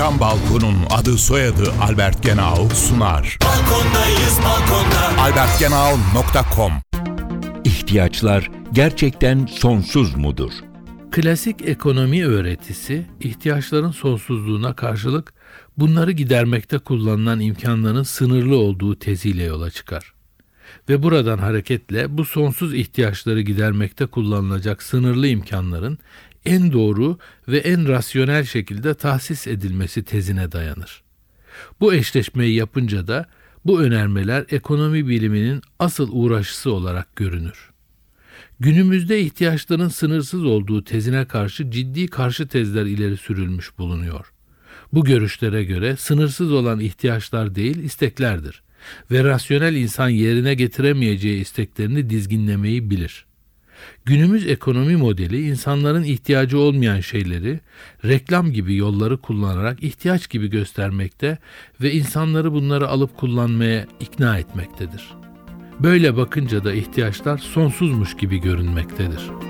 Cam Balkon'un adı soyadı Albert Genau sunar. Balkondayız balkonda. albertgenau.com İhtiyaçlar gerçekten sonsuz mudur? Klasik ekonomi öğretisi ihtiyaçların sonsuzluğuna karşılık bunları gidermekte kullanılan imkanların sınırlı olduğu teziyle yola çıkar. Ve buradan hareketle bu sonsuz ihtiyaçları gidermekte kullanılacak sınırlı imkanların en doğru ve en rasyonel şekilde tahsis edilmesi tezine dayanır. Bu eşleşmeyi yapınca da bu önermeler ekonomi biliminin asıl uğraşısı olarak görünür. Günümüzde ihtiyaçların sınırsız olduğu tezine karşı ciddi karşı tezler ileri sürülmüş bulunuyor. Bu görüşlere göre sınırsız olan ihtiyaçlar değil isteklerdir ve rasyonel insan yerine getiremeyeceği isteklerini dizginlemeyi bilir. Günümüz ekonomi modeli insanların ihtiyacı olmayan şeyleri reklam gibi yolları kullanarak ihtiyaç gibi göstermekte ve insanları bunları alıp kullanmaya ikna etmektedir. Böyle bakınca da ihtiyaçlar sonsuzmuş gibi görünmektedir.